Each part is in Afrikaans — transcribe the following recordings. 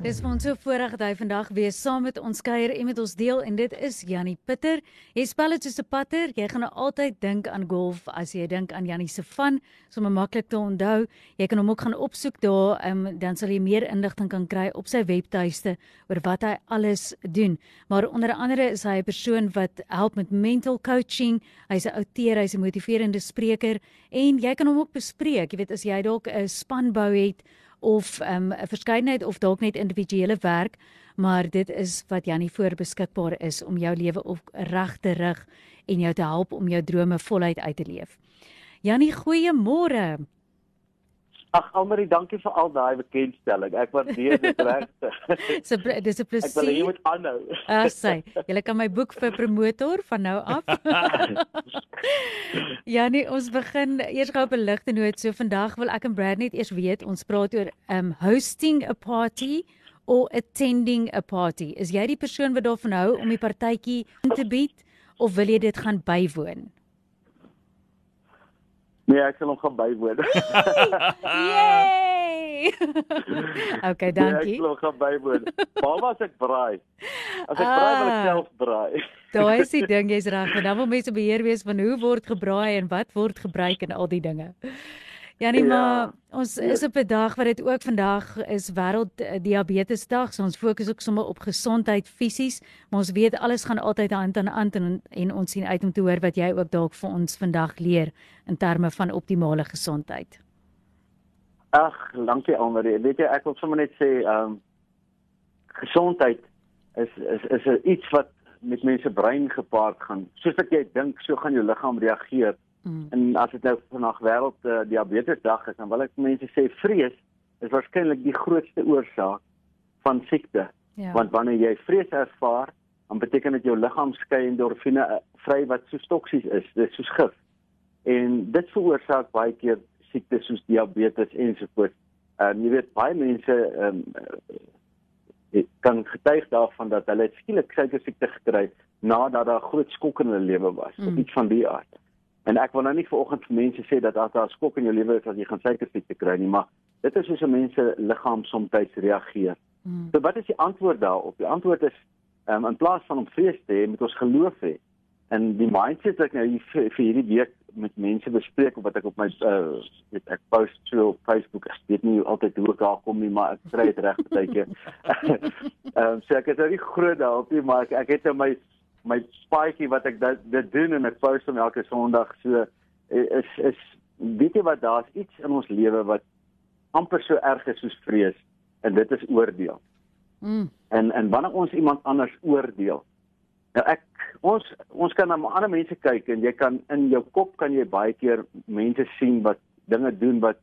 Dis vir ons so voorreg dat hy vandag weer saam met ons kuier en met ons deel en dit is Jannie Pitter. Jy spel dit soos 'n patter. Jy gaan nou altyd dink aan golf as jy dink aan Jannie se van, sommer maklik te onthou. Jy kan hom ook gaan opsoek daar, um, dan sal jy meer inligting kan kry op sy webtuiste oor wat hy alles doen. Maar onder andere is hy 'n persoon wat help met mental coaching. Hy's 'n outeur, hy's 'n motiverende spreker en jy kan hom ook bespreek. Jy weet as jy dalk 'n span bou het of ehm, 'n um, verskeidenheid of dalk net individuele werk, maar dit is wat Jannie voor beskikbaar is om jou lewe op reg te rig en jou te help om jou drome voluit uit te leef. Jannie, goeiemôre. Ag Almarie, dankie vir al daai bekendstelling. Ek waardeer dit regtig. so dis 'n plesier. Ek wil jy moet aanhou. Ah, sê. Jy kan my boek vir promotor van nou af. ja nee, ons begin eers gou op 'n ligte noot. So vandag wil ek en Brad net eers weet, ons praat oor um hosting a party or attending a party. Is jy die persoon wat daarvan hou om die partytjie in te bied of wil jy dit gaan bywoon? Nee, ek sal hom gaan bywoon. Yay! okay, dankie. Nee, ek sal hom gaan bywoon. Maar as ek braai. As ek ah, braai wil ek self braai. Daar is die ding, jy's reg. Dan wil mense beheer wees van hoe word gebraai en wat word gebruik en al die dinge. Ja nee, ja. maar ons is op 'n dag wat dit ook vandag is wêreld eh, diabetesdag. So ons fokus ook sommer op gesondheid fisies, maar ons weet alles gaan altyd hand aan hand en, en ons sien uit om te hoor wat jy ook dalk vir ons vandag leer in terme van optimale gesondheid. Ag, dankie Almarie. Weet jy, ek wil sommer net sê, ehm um, gesondheid is is is 'n iets wat met mense brein gepaard gaan. Soos wat jy dink, so gaan jou liggaam reageer. Mm. En as dit nou vandag wêreld uh, diabetesdag is, dan wil ek mense sê vrees is waarskynlik die grootste oorsaak van siekte. Ja. Want wanneer jy vrees ervaar, dan beteken dit jou liggaam skei endorfine uh, vry wat so toksies is, dis soos gif. En dit veroorsaak baie keer siektes soos diabetes ensovoorts. Ehm um, jy weet baie mense ehm um, kan getuig daarvan dat hulle skielik suiker siekte gekry het nadat daar groot skok in hulle lewe was, mm. iets van die aard. En ek wil nou nie vanoggend vir mense sê dat as daar 'n skok in jou lewe is as jy gaan suikersiekte kry nie, maar dit is hoe mense liggaam soms reageer. Hmm. So wat is die antwoord daarop? Die antwoord is um, in plaas van om vrees te hê, moet ons geloof hê. En die mindset wat ek nou hier vir, vir hierdie week met mense bespreek of wat ek op my uh weet ek post so op Facebook, ek weet nie altyd hoe ek daar kom nie, maar ek kry dit reg baie keer. Ehm um, so ek het nou nie groot daarop nie, maar ek, ek het nou my my paadjie wat ek dit, dit doen en ek post hom elke Sondag so is is weet jy wat daar's iets in ons lewe wat amper so erg is soos vrees en dit is oordeel. Mm. En en wanneer ons iemand anders oordeel. Nou ek ons ons kan na ander mense kyk en jy kan in jou kop kan jy baie keer mense sien wat dinge doen wat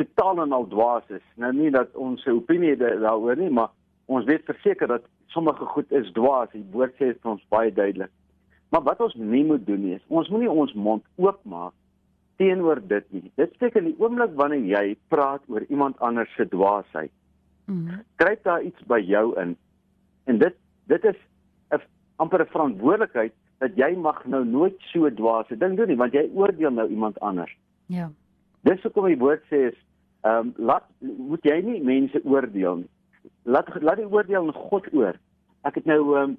totaal en al dwaas is. Nou nie dat ons 'n opinie daaroor nie, maar ons weet verseker dat sommige goed is dwaas. Die woord sê vir ons baie duidelik. Maar wat ons nie moet doen nie, is ons moenie ons mond oopmaak teenoor dit nie. Dit beteken die oomblik wanneer jy praat oor iemand anders se dwaasheid. Mhm. Kry daar iets by jou in. En dit dit is 'n amper 'n verantwoordelikheid dat jy mag nou nooit so dwaase ding doen nie, want jy oordeel nou iemand anders. Ja. Dis hoekom die woord sê is ehm um, laat moet jy nie mense oordeel nie laat laat die oordeel aan God oor. Ek het nou um,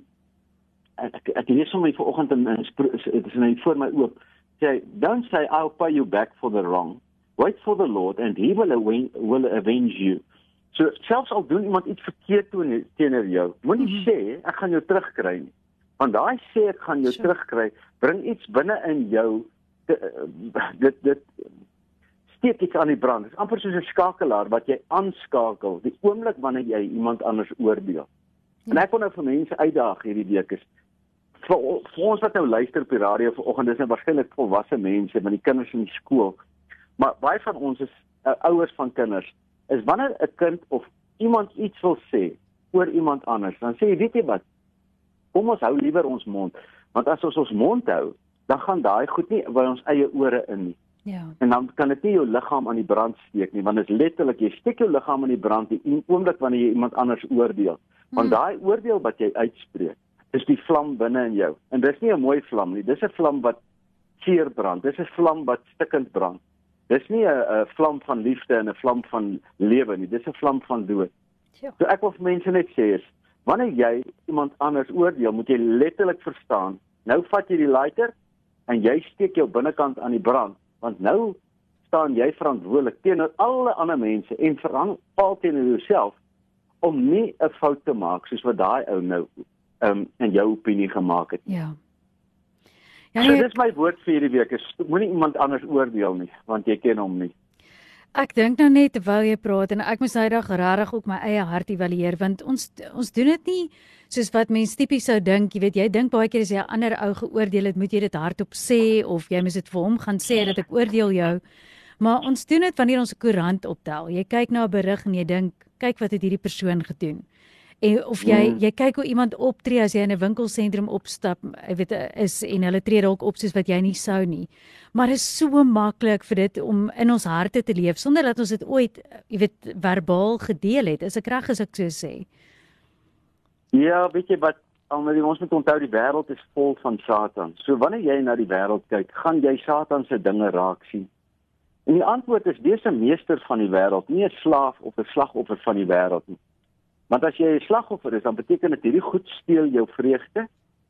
ek ek lees hom vanoggend in dit is net voor my oop. Sê don't say I'll pay you back for the wrong. Wait for the Lord and he will avenge, will avenge you. So selfs al doen iemand iets verkeerd teenoor jou, moenie mm -hmm. sê ek gaan jou terugkry nie. Want daai sê ek gaan jou sure. terugkry, bring iets binne in jou te, uh, dit dit steek iets aan die brand. Dit is amper soos 'n skakelaar wat jy aanskakel die oomblik wanneer jy iemand anders oordeel. Ja. En ek wil nou vir mense uitdaag hierdie week is vir, vir ons wat nou luister op die radio vanoggend, dis nou waarskynlik volwasse mense met die kinders in die skool. Maar baie van ons is uh, ouers van kinders. Is wanneer 'n kind of iemand iets wil sê oor iemand anders, dan sê jy weet jy wat? Kom ons hou liewer ons mond, want as ons ons mond hou, dan gaan daai goed nie by ons eie ore in nie. Ja. En dan kan dit nie jou liggaam aan die brand steek nie, want dit is letterlik jy steek jou liggaam aan die brand die oomblik wanneer jy iemand anders oordeel. Want Hmm. daai oordeel wat jy uitspreek, is die vlam binne in jou. En dis nie 'n mooi vlam nie. Dis 'n vlam wat seer brand. Dis 'n vlam wat stikkend brand. Dis nie 'n 'n vlam van liefde en 'n vlam van lewe nie. Dis 'n vlam van dood. Ja. So ek wil vir mense net sê is wanneer jy iemand anders oordeel, moet jy letterlik verstaan. Nou vat jy die lighter en jy steek jou binnekant aan die brand, want nou staan jy verantwoordelik teenoor alle ander mense en veral teenoor jouself om nie 'n fout te maak soos wat daai ou nou um, in jou opinie gemaak het. Ja. Ja, Ja, so nee, dis my woord vir hierdie week is moenie iemand anders oordeel nie, want jy ken hom nie. Ek dink nou net terwyl jy praat en ek moes nou regtig ook my eie hart evalueer want ons ons doen dit nie soos wat mense tipies sou dink, jy weet jy dink baie keer as jy 'n ander ou geoordeel het, moet jy dit hardop sê of jy moet dit vir hom gaan sê dat ek oordeel jou. Maar ons doen dit wanneer ons 'n koerant optel. Jy kyk na 'n berig en jy dink, kyk wat het hierdie persoon gedoen. En of jy Mm. jy kyk hoe iemand optree as jy in 'n winkelsentrum opstap, jy weet is en hulle tree dalk op soos wat jy nie sou nie. Maar is so maklik vir dit om in ons harte te leef sonder dat ons dit ooit, jy weet, verbaal gedeel het. Is ek reg as ek so sê? Ja, weet jy wat, almal ons moet onthou die wêreld is vol van Satan. So wanneer jy na die wêreld kyk, gaan jy Satan se dinge raak sien. En die antwoord is wees 'n meester van die wêreld, nie 'n slaaf of 'n slagoffer van die wêreld nie. Want as jy 'n slagoffer is, dan beteken dit hierdie goed steel jou vreugde.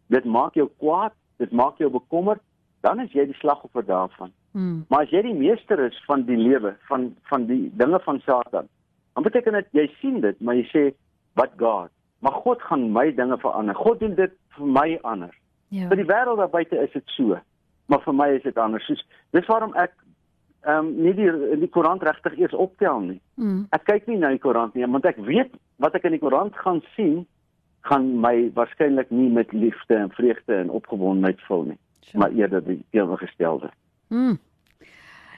Dit maak jou kwaad, dit maak jou bekommerd, dan is jy die slagoffer daarvan. Hmm. Maar as jy die meester is van die lewe, van van die dinge van Satan, dan beteken dit jy sien dit, maar jy sê wat God. Maar God gaan my dinge verander. God doen dit vir my anders. Ja. Vir die wêreld daar buite is dit so, maar vir my is dit anders. Soos dis waarom ek ehm um, nie die die koerant regtig eers optel nie. Hmm. Ek kyk nie na die koerant nie, want ek weet wat ek in die koerant gaan sien gaan my waarskynlik nie met liefde en vreugde en opgewondenheid vul nie, Sure. maar eerder die teenoorgestelde. Mm.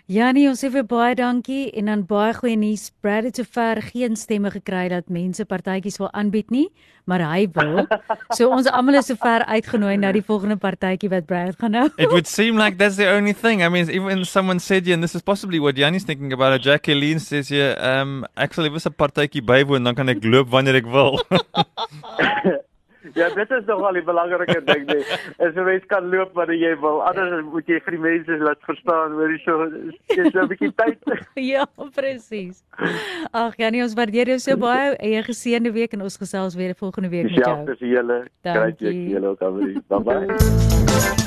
Janie, ons sê vir baie dankie en dan baie goeie nuus. Brad het sover geen stemme gekry dat mense partytjies wil aanbied nie, maar hy wil. So ons almal is sover uitgenooi na die volgende partytjie wat Brad gaan hou. It would seem like that's the only thing. I mean, even someone said here, and this is possibly what Yanni's thinking about. it, Jacqueline says here, um, actually, was 'n partytjie bywoon, dan kan ek loop wanneer ek wil. Ja, dit is nogal die belangrike ding nee. Is 'n mens kan loop wanneer jy wil. Anders moet jy vir die mense laat verstaan hoor jy so is 'n bietjie tyd. ja, presies. Ag Janie, ons waardeer jou so baie. 'n Geseënde week en ons gesels weer volgende week met Dieselfde jou. vir julle. Kry jy julle ook alweer. Bye bye.